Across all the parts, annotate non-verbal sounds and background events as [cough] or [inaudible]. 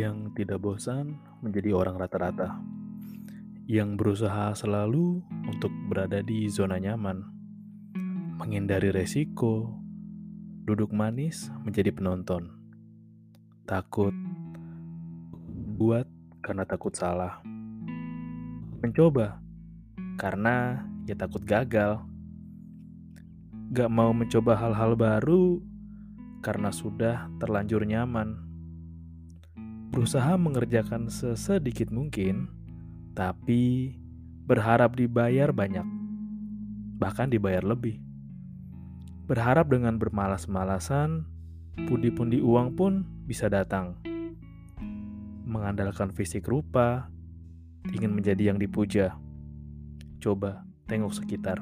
Yang tidak bosan menjadi orang rata-rata, yang berusaha selalu untuk berada di zona nyaman, menghindari resiko, duduk manis menjadi penonton, takut, buat karena takut salah, mencoba karena ya takut gagal, gak mau mencoba hal-hal baru karena sudah terlanjur nyaman berusaha mengerjakan sesedikit mungkin, tapi berharap dibayar banyak, bahkan dibayar lebih. Berharap dengan bermalas-malasan, pundi-pundi uang pun bisa datang. Mengandalkan fisik rupa, ingin menjadi yang dipuja. Coba tengok sekitar,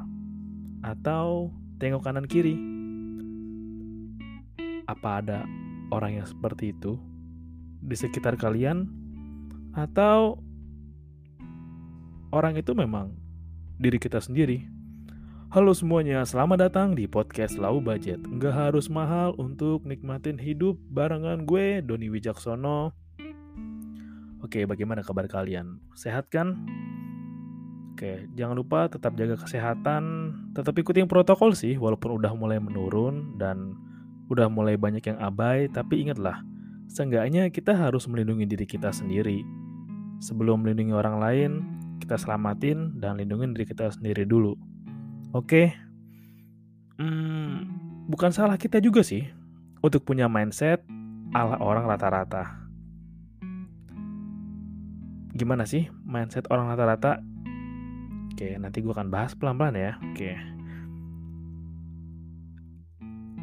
atau tengok kanan kiri. Apa ada orang yang seperti itu? Di sekitar kalian atau orang itu memang diri kita sendiri. Halo semuanya, selamat datang di podcast Lau Budget. Nggak harus mahal untuk nikmatin hidup barengan gue, Doni Wijaksono. Oke, bagaimana kabar kalian? Sehat kan? Oke, jangan lupa tetap jaga kesehatan, tetap ikutin protokol sih, walaupun udah mulai menurun dan udah mulai banyak yang abai, tapi ingatlah, Seenggaknya kita harus melindungi diri kita sendiri. Sebelum melindungi orang lain, kita selamatin dan lindungi diri kita sendiri dulu. Oke, hmm, bukan salah kita juga sih untuk punya mindset ala orang rata-rata. Gimana sih mindset orang rata-rata? Oke, nanti gue akan bahas pelan-pelan ya. Oke.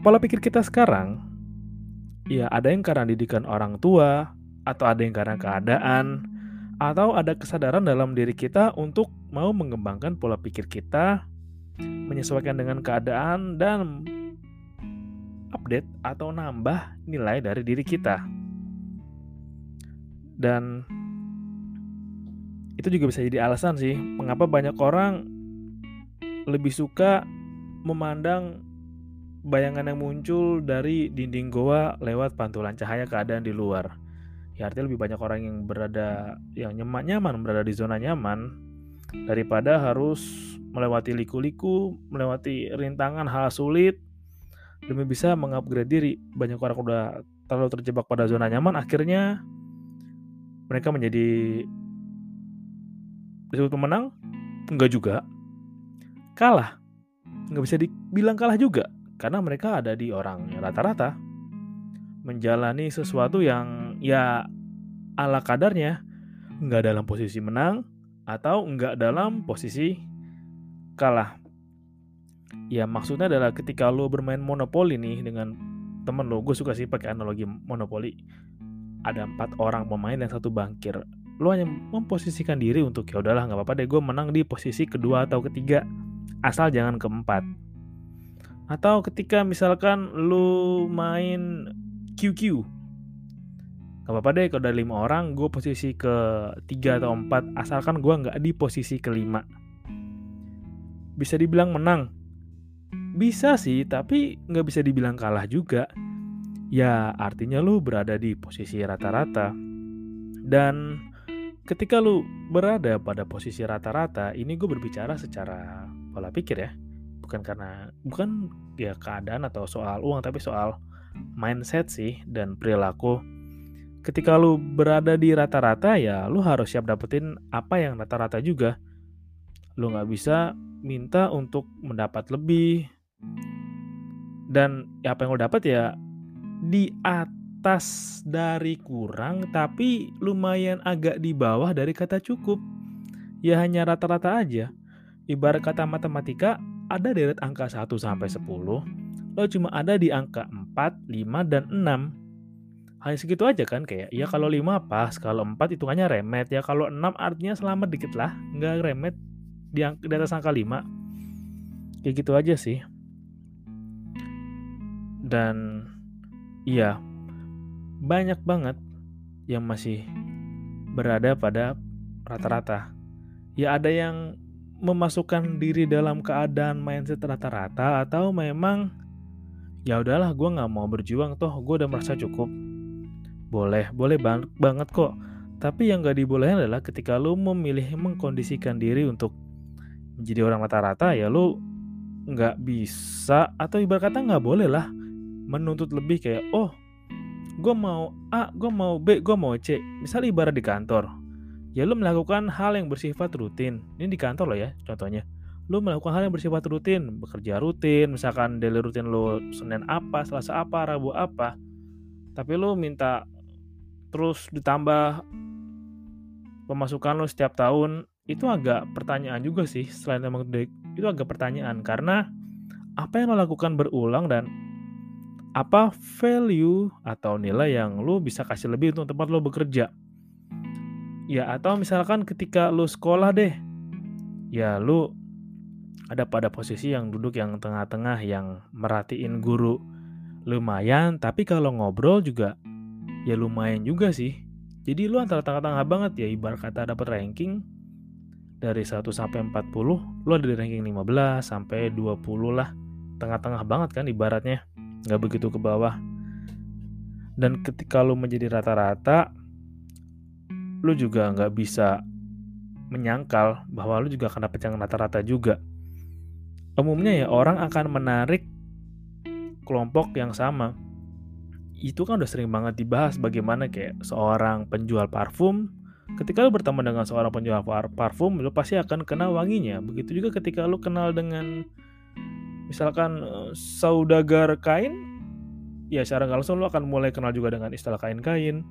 Pola pikir kita sekarang ya ada yang karena didikan orang tua, atau ada yang karena keadaan, atau ada kesadaran dalam diri kita untuk mau mengembangkan pola pikir kita, menyesuaikan dengan keadaan, dan update atau nambah nilai dari diri kita. Dan itu juga bisa jadi alasan sih, mengapa banyak orang lebih suka memandang bayangan yang muncul dari dinding goa lewat pantulan cahaya keadaan di luar. Ya artinya lebih banyak orang yang berada yang nyaman nyaman berada di zona nyaman daripada harus melewati liku-liku, melewati rintangan hal sulit demi bisa mengupgrade diri. Banyak orang udah terlalu terjebak pada zona nyaman akhirnya mereka menjadi disebut pemenang? Enggak juga. Kalah. Nggak bisa dibilang kalah juga karena mereka ada di orang rata-rata menjalani sesuatu yang ya ala kadarnya nggak dalam posisi menang atau nggak dalam posisi kalah. Ya maksudnya adalah ketika lo bermain monopoli nih dengan temen lo gue suka sih pakai analogi monopoli. Ada empat orang pemain dan satu bangkir. Lo hanya memposisikan diri untuk ya udahlah nggak apa-apa deh gue menang di posisi kedua atau ketiga. Asal jangan keempat atau ketika misalkan lu main QQ Gak apa-apa deh kalau ada lima orang gue posisi ke tiga atau empat asalkan gue nggak di posisi kelima. Bisa dibilang menang. Bisa sih tapi nggak bisa dibilang kalah juga. Ya artinya lu berada di posisi rata-rata. Dan ketika lu berada pada posisi rata-rata ini gue berbicara secara pola pikir ya bukan karena bukan ya keadaan atau soal uang tapi soal mindset sih dan perilaku. Ketika lu berada di rata-rata ya lu harus siap dapetin apa yang rata-rata juga. Lu nggak bisa minta untuk mendapat lebih. Dan ya apa yang lu dapat ya di atas dari kurang tapi lumayan agak di bawah dari kata cukup. Ya hanya rata-rata aja. Ibarat kata matematika ada deret angka 1 sampai 10 lo cuma ada di angka 4, 5, dan 6. Hanya segitu aja kan kayak, ya kalau 5 pas, kalau 4 hitungannya remet, ya kalau 6 artinya selamat dikit lah, nggak remet di, di atas angka 5. Kayak gitu aja sih. Dan iya, banyak banget yang masih berada pada rata-rata. Ya ada yang memasukkan diri dalam keadaan mindset rata-rata atau memang ya udahlah gue nggak mau berjuang toh gue udah merasa cukup. Boleh boleh bang banget kok. Tapi yang gak dibolehin adalah ketika lo memilih mengkondisikan diri untuk menjadi orang rata-rata ya lo nggak bisa atau ibarat kata nggak boleh lah menuntut lebih kayak oh gue mau A gue mau B gue mau C. Misal ibarat di kantor ya lo melakukan hal yang bersifat rutin. Ini di kantor lo ya contohnya. Lu melakukan hal yang bersifat rutin, bekerja rutin, misalkan daily rutin lu Senin apa, Selasa apa, Rabu apa, tapi lu minta terus ditambah pemasukan lu setiap tahun, itu agak pertanyaan juga sih, selain emang itu agak pertanyaan, karena apa yang lo lakukan berulang dan apa value atau nilai yang lu bisa kasih lebih untuk tempat lo bekerja. Ya, atau misalkan ketika lu sekolah deh, ya lu ada pada posisi yang duduk yang tengah-tengah yang merhatiin guru lumayan tapi kalau ngobrol juga ya lumayan juga sih. Jadi lu antara tengah-tengah banget ya ibarat kata dapat ranking dari 1 sampai 40 lu ada di ranking 15 sampai 20 lah. Tengah-tengah banget kan ibaratnya nggak begitu ke bawah. Dan ketika lu menjadi rata-rata lu juga nggak bisa menyangkal bahwa lu juga dapet yang rata-rata juga umumnya ya orang akan menarik kelompok yang sama. Itu kan udah sering banget dibahas bagaimana kayak seorang penjual parfum ketika lu berteman dengan seorang penjual par parfum lu pasti akan kenal wanginya. Begitu juga ketika lu kenal dengan misalkan eh, saudagar kain ya secara langsung lu akan mulai kenal juga dengan istilah kain-kain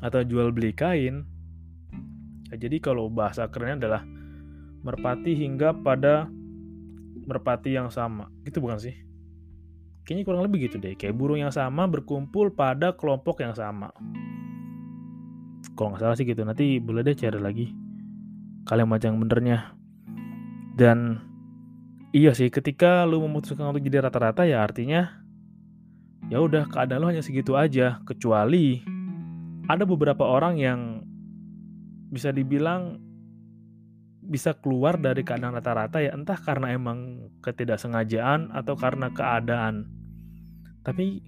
atau jual beli kain. Ya, jadi kalau bahasa kerennya adalah merpati hingga pada merpati yang sama. Gitu bukan sih? Kayaknya kurang lebih gitu deh. Kayak burung yang sama berkumpul pada kelompok yang sama. Kalau nggak salah sih gitu. Nanti boleh deh cari lagi kalimat yang benernya. Dan iya sih, ketika lu memutuskan untuk jadi rata-rata ya artinya ya udah keadaan lu hanya segitu aja. Kecuali ada beberapa orang yang bisa dibilang bisa keluar dari keadaan rata-rata ya entah karena emang ketidaksengajaan atau karena keadaan. Tapi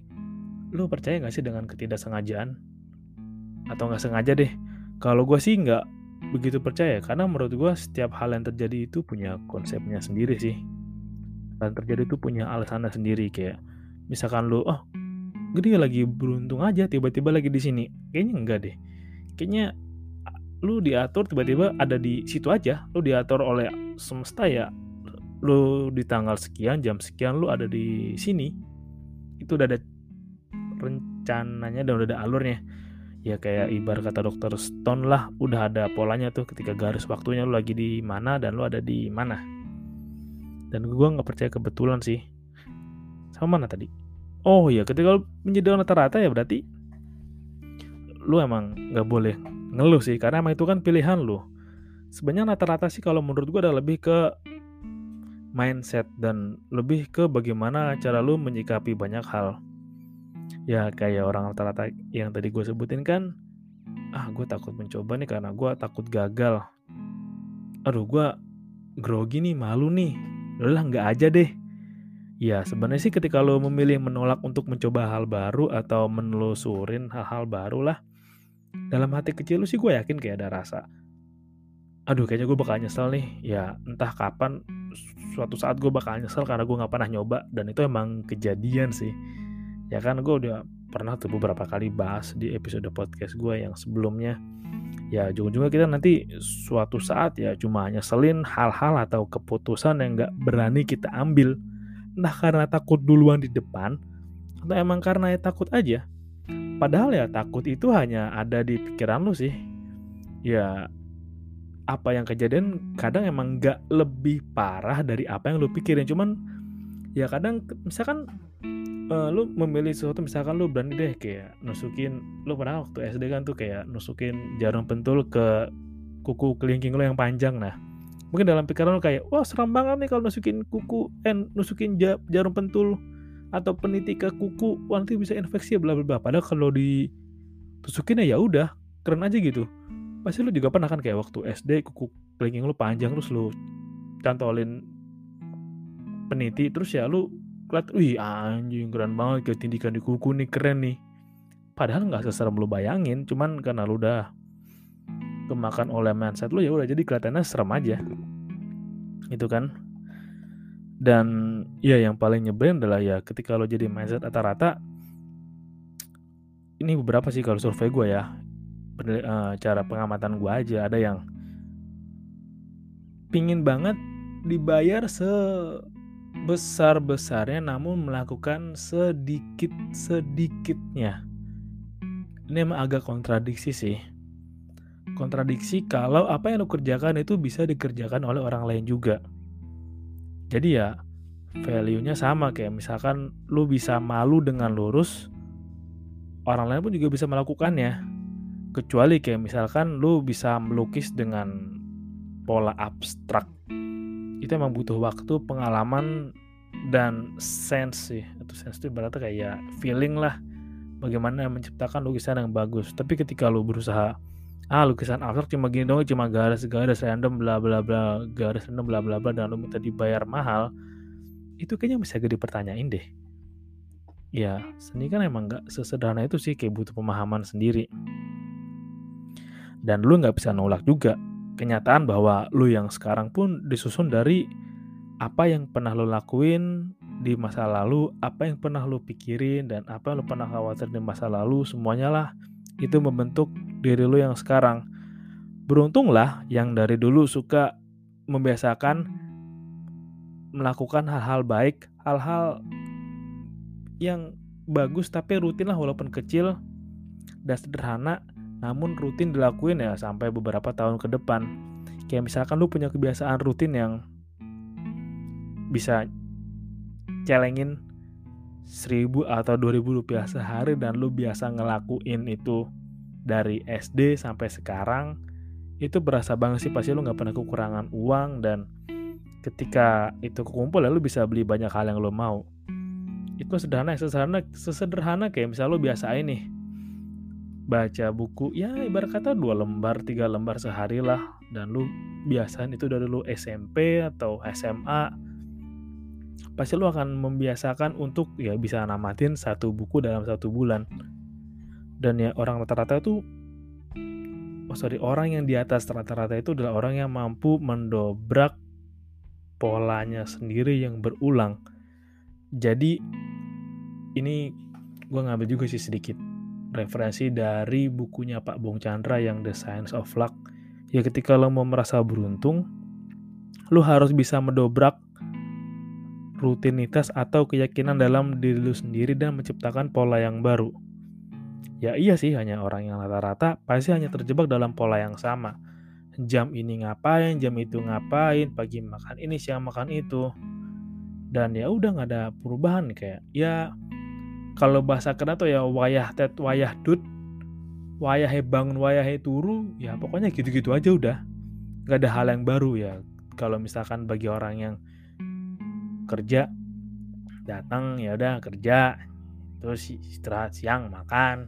lu percaya gak sih dengan ketidaksengajaan? Atau gak sengaja deh? Kalau gue sih nggak begitu percaya karena menurut gue setiap hal yang terjadi itu punya konsepnya sendiri sih. Dan terjadi itu punya alasannya sendiri kayak misalkan lu oh gede lagi beruntung aja tiba-tiba lagi di sini. Kayaknya enggak deh. Kayaknya lu diatur tiba-tiba ada di situ aja lu diatur oleh semesta ya lu di tanggal sekian jam sekian lu ada di sini. Itu udah ada rencananya dan udah ada alurnya. Ya kayak ibar kata dokter Stone lah udah ada polanya tuh ketika garis waktunya lu lagi di mana dan lu ada di mana. Dan gue nggak percaya kebetulan sih. Sama mana tadi? Oh iya ketika lu menjadi rata-rata ya berarti lu emang nggak boleh ngeluh sih karena emang itu kan pilihan lu. Sebenarnya rata-rata sih kalau menurut gue adalah lebih ke mindset dan lebih ke bagaimana cara lu menyikapi banyak hal. Ya kayak orang rata-rata yang tadi gue sebutin kan ah gue takut mencoba nih karena gue takut gagal. Aduh gue grogi nih malu nih. Lah nggak aja deh. Ya sebenarnya sih ketika lo memilih menolak untuk mencoba hal baru atau menelusurin hal-hal baru lah dalam hati kecil lu sih gue yakin kayak ada rasa aduh kayaknya gue bakal nyesel nih. Ya entah kapan suatu saat gue bakal nyesel karena gue nggak pernah nyoba dan itu emang kejadian sih. Ya kan gue udah pernah tuh beberapa kali bahas di episode podcast gue yang sebelumnya. Ya juga-juga kita nanti suatu saat ya cuma nyeselin hal-hal atau keputusan yang nggak berani kita ambil. Entah karena takut duluan di depan atau emang karena ya takut aja padahal ya takut itu hanya ada di pikiran lu sih. Ya apa yang kejadian kadang emang nggak lebih parah dari apa yang lu pikirin. Cuman ya kadang misalkan uh, lu memilih sesuatu misalkan lu berani deh kayak nusukin lu pernah waktu SD kan tuh kayak nusukin jarum pentul ke kuku kelingking lu yang panjang. Nah mungkin dalam pikiran lu kayak wah seram banget nih kalau nusukin kuku eh nusukin jarum pentul atau peniti ke kuku nanti bisa infeksi bla bla bla. Padahal kalau di tusukin ya udah keren aja gitu. Pasti lu juga pernah kan kayak waktu SD kuku kelingking lu panjang terus lu cantolin peniti terus ya lu ngeliat wih anjing keren banget kayak tindikan di kuku nih keren nih. Padahal nggak seserem lu bayangin cuman karena lu udah kemakan oleh mindset lu ya udah jadi kelihatannya serem aja. Itu kan dan ya yang paling nyebelin adalah ya ketika lo jadi mindset rata-rata ini beberapa sih kalau survei gue ya eh, cara pengamatan gue aja ada yang pingin banget dibayar se besar-besarnya namun melakukan sedikit-sedikitnya. Ini emang agak kontradiksi sih. Kontradiksi kalau apa yang lo kerjakan itu bisa dikerjakan oleh orang lain juga. Jadi ya value-nya sama kayak misalkan lo bisa malu dengan lurus, orang lain pun juga bisa melakukannya. Kecuali kayak misalkan lo bisa melukis dengan pola abstrak. Itu emang butuh waktu pengalaman dan sense sih. Atau sense itu berarti kayak feeling lah. Bagaimana menciptakan lukisan yang bagus. Tapi ketika lu berusaha ah lukisan abstrak cuma gini dong cuma garis-garis random bla bla bla garis random bla bla bla dan lu minta dibayar mahal itu kayaknya bisa gak dipertanyain deh. Ya seni kan emang gak sesederhana itu sih kayak butuh pemahaman sendiri. Dan lu nggak bisa nolak juga kenyataan bahwa lu yang sekarang pun disusun dari apa yang pernah lo lakuin di masa lalu, apa yang pernah lo pikirin, dan apa yang lo pernah khawatir di masa lalu, semuanya lah itu membentuk diri lo yang sekarang. Beruntunglah yang dari dulu suka membiasakan melakukan hal-hal baik, hal-hal yang bagus tapi rutin lah walaupun kecil dan sederhana namun rutin dilakuin ya sampai beberapa tahun ke depan. Kayak misalkan lu punya kebiasaan rutin yang bisa celengin 1000 atau 2000 rupiah sehari dan lu biasa ngelakuin itu dari SD sampai sekarang itu berasa banget sih pasti lu nggak pernah kekurangan uang dan ketika itu kekumpul ya lu bisa beli banyak hal yang lu mau. Itu sederhana sederhana sesederhana kayak misal lu biasa ini baca buku ya ibarat kata dua lembar tiga lembar sehari lah dan lu biasain itu dari lu SMP atau SMA pasti lu akan membiasakan untuk ya bisa namatin satu buku dalam satu bulan dan ya orang rata-rata itu oh sorry orang yang di atas rata-rata itu adalah orang yang mampu mendobrak polanya sendiri yang berulang jadi ini gue ngambil juga sih sedikit referensi dari bukunya Pak Bung Chandra yang The Science of Luck. Ya ketika lo mau merasa beruntung, lo harus bisa mendobrak rutinitas atau keyakinan dalam diri lo sendiri dan menciptakan pola yang baru. Ya iya sih, hanya orang yang rata-rata pasti hanya terjebak dalam pola yang sama. Jam ini ngapain, jam itu ngapain, pagi makan ini, siang makan itu. Dan ya udah nggak ada perubahan kayak ya kalau bahasa kena tuh ya wayah tet wayah dut wayah bangun wayah turu ya pokoknya gitu-gitu aja udah nggak ada hal yang baru ya kalau misalkan bagi orang yang kerja datang ya udah kerja terus istirahat siang makan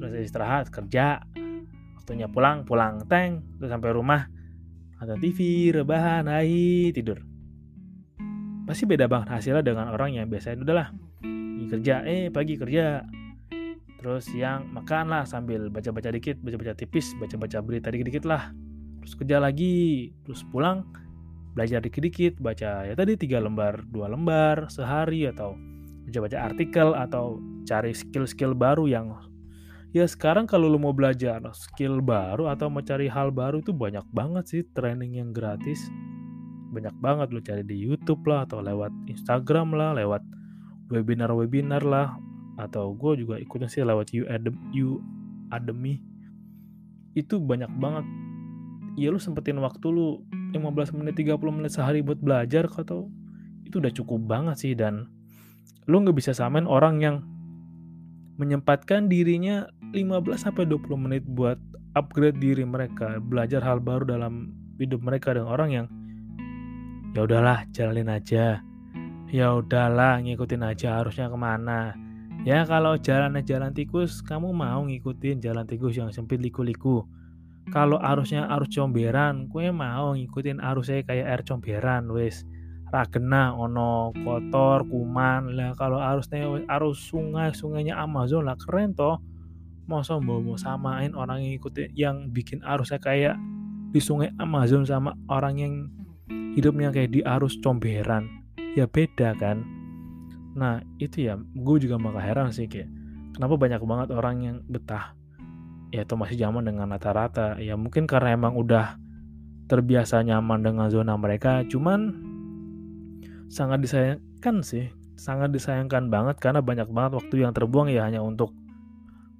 terus istirahat kerja waktunya pulang pulang tank terus sampai rumah ada TV rebahan hai tidur. Pasti beda banget hasilnya dengan orang yang biasanya udahlah kerja. Eh pagi kerja. Terus siang makan lah sambil baca-baca dikit baca-baca tipis baca-baca berita dikit-dikit lah terus kerja lagi terus pulang belajar dikit-dikit baca ya tadi tiga lembar dua lembar sehari atau baca-baca artikel atau cari skill-skill baru yang ya sekarang kalau lu mau belajar skill baru atau mau cari hal baru itu banyak banget sih training yang gratis. Banyak banget lu cari di YouTube lah atau lewat Instagram lah lewat webinar-webinar lah. Atau gue juga ikutin sih lewat U Academy itu banyak banget. Ya lu sempetin waktu lu 15 menit 30 menit sehari buat belajar atau itu udah cukup banget sih dan lu nggak bisa samain orang yang menyempatkan dirinya 15 sampai 20 menit buat upgrade diri mereka, belajar hal baru dalam hidup mereka dengan orang yang ya udahlah jalanin aja. Ya udahlah ngikutin aja harusnya ke mana. Ya kalau jalannya jalan tikus, kamu mau ngikutin jalan tikus yang sempit liku-liku. Kalau arusnya arus comberan, gue mau ngikutin arusnya kayak air comberan, wes ragena ono kotor kuman. Lah kalau arusnya arus sungai sungainya Amazon lah keren toh. Masa mau mau samain orang yang ikutin yang bikin arusnya kayak di sungai Amazon sama orang yang hidupnya kayak di arus comberan. Ya beda kan? Nah itu ya gue juga maka heran sih kayak kenapa banyak banget orang yang betah? Ya itu masih zaman dengan rata-rata. Ya mungkin karena emang udah terbiasa nyaman dengan zona mereka. Cuman sangat disayangkan sih. Sangat disayangkan banget karena banyak banget waktu yang terbuang ya hanya untuk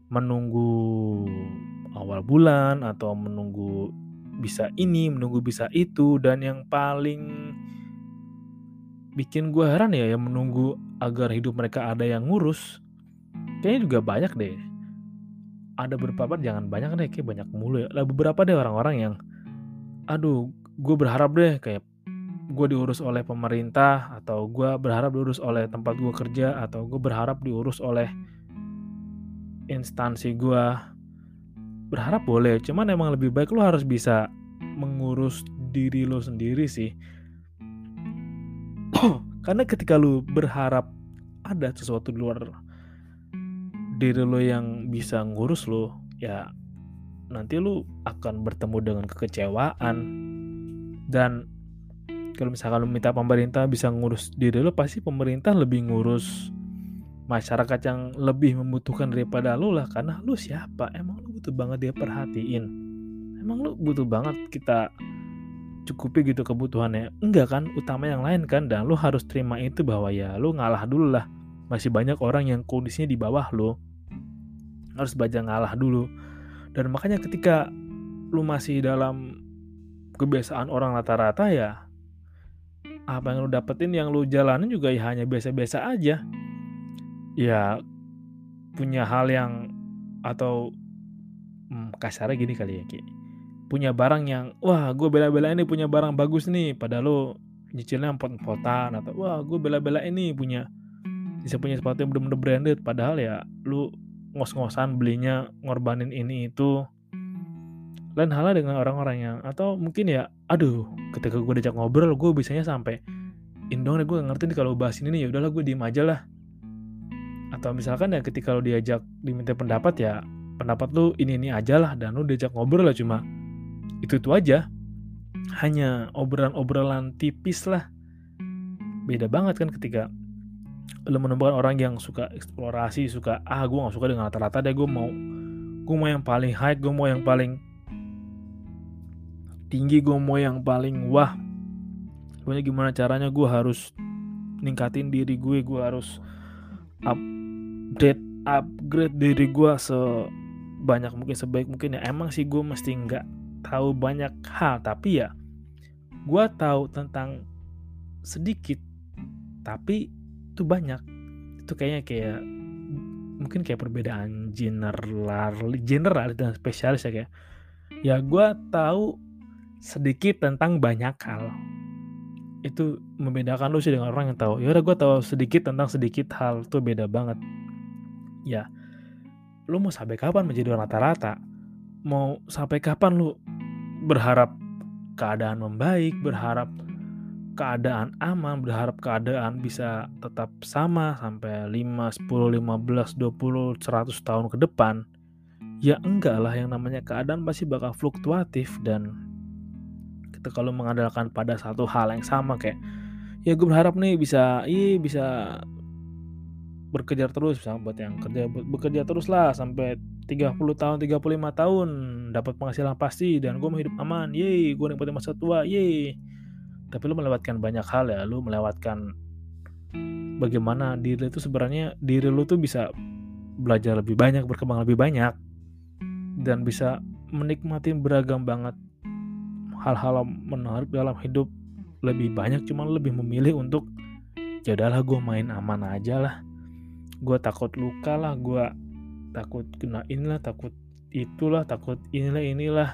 menunggu awal bulan atau menunggu bisa ini, menunggu bisa itu dan yang paling bikin gue heran ya yang menunggu agar hidup mereka ada yang ngurus kayaknya juga banyak deh. Ada beberapa jangan banyak deh kayak banyak mulu ya. Lah beberapa deh orang-orang yang aduh gue berharap deh kayak gue diurus oleh pemerintah atau gue berharap diurus oleh tempat gue kerja atau gue berharap diurus oleh instansi gue berharap boleh cuman emang lebih baik lo harus bisa mengurus diri lo sendiri sih. [clears throat] Karena ketika lo berharap ada sesuatu di luar diri lo yang bisa ngurus lo ya nanti lo akan bertemu dengan kekecewaan. Dan kalau misalkan lo minta pemerintah bisa ngurus diri lo pasti pemerintah lebih ngurus masyarakat yang lebih membutuhkan daripada lu lah. Karena lu siapa? Emang lu butuh banget dia perhatiin. Emang lu butuh banget kita cukupi gitu kebutuhannya? Enggak kan? Utama yang lain kan? Dan lu harus terima itu bahwa ya lu ngalah dulu lah. Masih banyak orang yang kondisinya di bawah lu. Harus baca ngalah dulu. Dan makanya ketika lu masih dalam kebiasaan orang rata-rata ya apa yang lu dapetin yang lu jalanin juga ya hanya biasa-biasa aja. Ya punya hal yang atau hmm, kasarnya gini kali ya Ki. Punya barang yang wah gue bela-bela ini punya barang bagus nih padahal lo nyicilnya empot-empotan atau wah gue bela-bela ini punya bisa punya sepatu yang bener-bener branded. Padahal ya lu ngos-ngosan belinya ngorbanin ini itu. Lain halnya dengan orang-orang yang atau mungkin ya aduh ketika gue diajak ngobrol gue biasanya sampai indong gue ngerti nih kalau bahas ini nih ya udahlah gue diem aja lah. Atau misalkan ya ketika lo diajak diminta pendapat ya pendapat lu ini ini aja lah dan lu diajak ngobrol lah cuma itu itu aja. Hanya obrolan-obrolan tipis lah. Beda banget kan ketika lo menemukan orang yang suka eksplorasi suka ah gue gak suka dengan rata-rata deh gue mau gue mau yang paling high gue mau yang paling tinggi gue mau yang paling wah. Pokoknya gimana caranya gue harus ningkatin diri gue gue harus up update upgrade diri gue sebanyak mungkin sebaik mungkin. Ya emang sih gue mesti nggak tahu banyak hal tapi ya gue tahu tentang sedikit tapi itu banyak. Itu kayaknya kayak mungkin kayak perbedaan general general dan spesialis ya kayak. Ya gue tahu sedikit tentang banyak hal. Itu membedakan lu sih dengan orang yang tahu ya udah gue tahu sedikit tentang sedikit hal itu beda banget. Ya lu mau sampai kapan menjadi rata-rata? Mau sampai kapan lu berharap keadaan membaik berharap keadaan aman berharap keadaan bisa tetap sama sampai 5, 10, 15, 20, 100 tahun ke depan? Ya enggak lah yang namanya keadaan pasti bakal fluktuatif dan kita kalau mengandalkan pada satu hal yang sama kayak ya gue berharap nih bisa iya bisa berkejar terus misalnya buat yang kerja bekerja terus lah sampai 30 tahun 35 tahun dapat penghasilan pasti dan gue mau hidup aman yeay gue nikmati masa tua yeay tapi lu melewatkan banyak hal ya lu melewatkan bagaimana diri itu sebenarnya diri lu tuh bisa belajar lebih banyak berkembang lebih banyak dan bisa menikmati beragam banget hal-hal menarik dalam hidup. Lebih banyak cuman lebih memilih untuk ya gue main aman aja lah. Gue takut luka lah gue takut kena inilah takut itulah takut inilah inilah.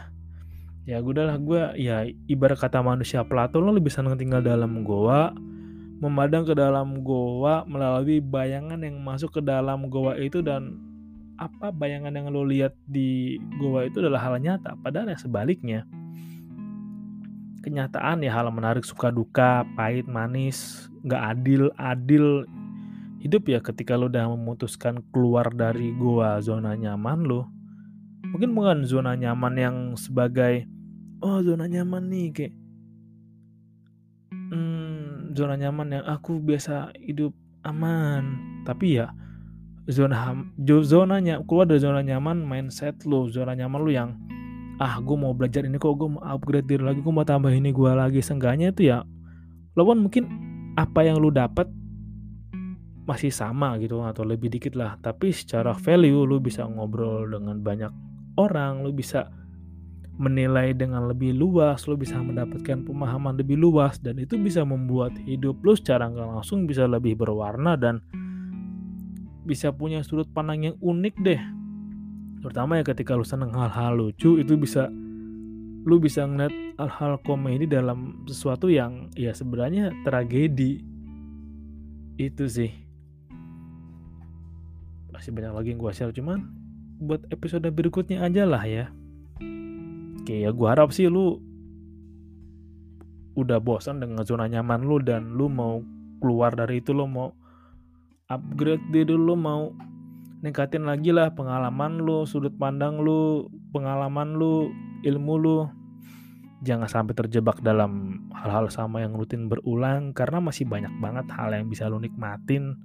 Ya gue udahlah gue ya ibarat kata manusia Plato lo lebih senang tinggal dalam goa memandang ke dalam goa melalui bayangan yang masuk ke dalam goa itu dan apa bayangan yang lo lihat di goa itu adalah hal nyata padahal yang sebaliknya kenyataan ya hal menarik suka duka pahit manis nggak adil adil. Hidup ya ketika lo udah memutuskan keluar dari gua zona nyaman lo mungkin bukan zona nyaman yang sebagai oh zona nyaman nih kayak hmm, zona nyaman yang aku biasa hidup aman. Tapi ya zona zonanya keluar dari zona nyaman mindset lo zona nyaman lo yang ah gue mau belajar ini kok gue mau upgrade diri lagi gue mau tambah ini gue lagi. Seenggaknya itu ya pun mungkin apa yang lu dapat masih sama gitu atau lebih dikit lah. Tapi secara value lu bisa ngobrol dengan banyak orang lu bisa menilai dengan lebih luas lu bisa mendapatkan pemahaman lebih luas dan itu bisa membuat hidup lu secara nggak langsung bisa lebih berwarna dan bisa punya sudut pandang yang unik deh terutama ya ketika lu seneng hal-hal lucu itu bisa lu bisa ngeliat hal-hal komedi dalam sesuatu yang ya sebenarnya tragedi. Itu sih. Masih banyak lagi yang gue share cuman buat episode berikutnya aja lah ya. Oke ya gue harap sih lu udah bosan dengan zona nyaman lu dan lu mau keluar dari itu lu mau upgrade diri lu mau ningkatin lagi lah pengalaman lu, sudut pandang lu, pengalaman lu, ilmu lu. Jangan sampai terjebak dalam hal-hal sama yang rutin berulang karena masih banyak banget hal yang bisa lu nikmatin.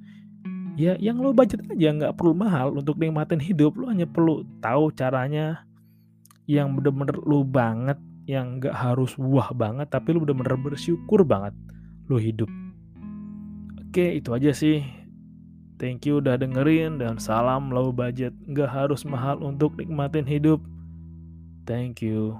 Ya yang lu budget aja nggak perlu mahal untuk nikmatin hidup. Lu hanya perlu tahu caranya yang bener-bener lu banget, yang nggak harus wah banget tapi lu bener-bener bersyukur banget lu hidup. Oke, itu aja sih Thank you udah dengerin dan salam low budget. Nggak harus mahal untuk nikmatin hidup. Thank you.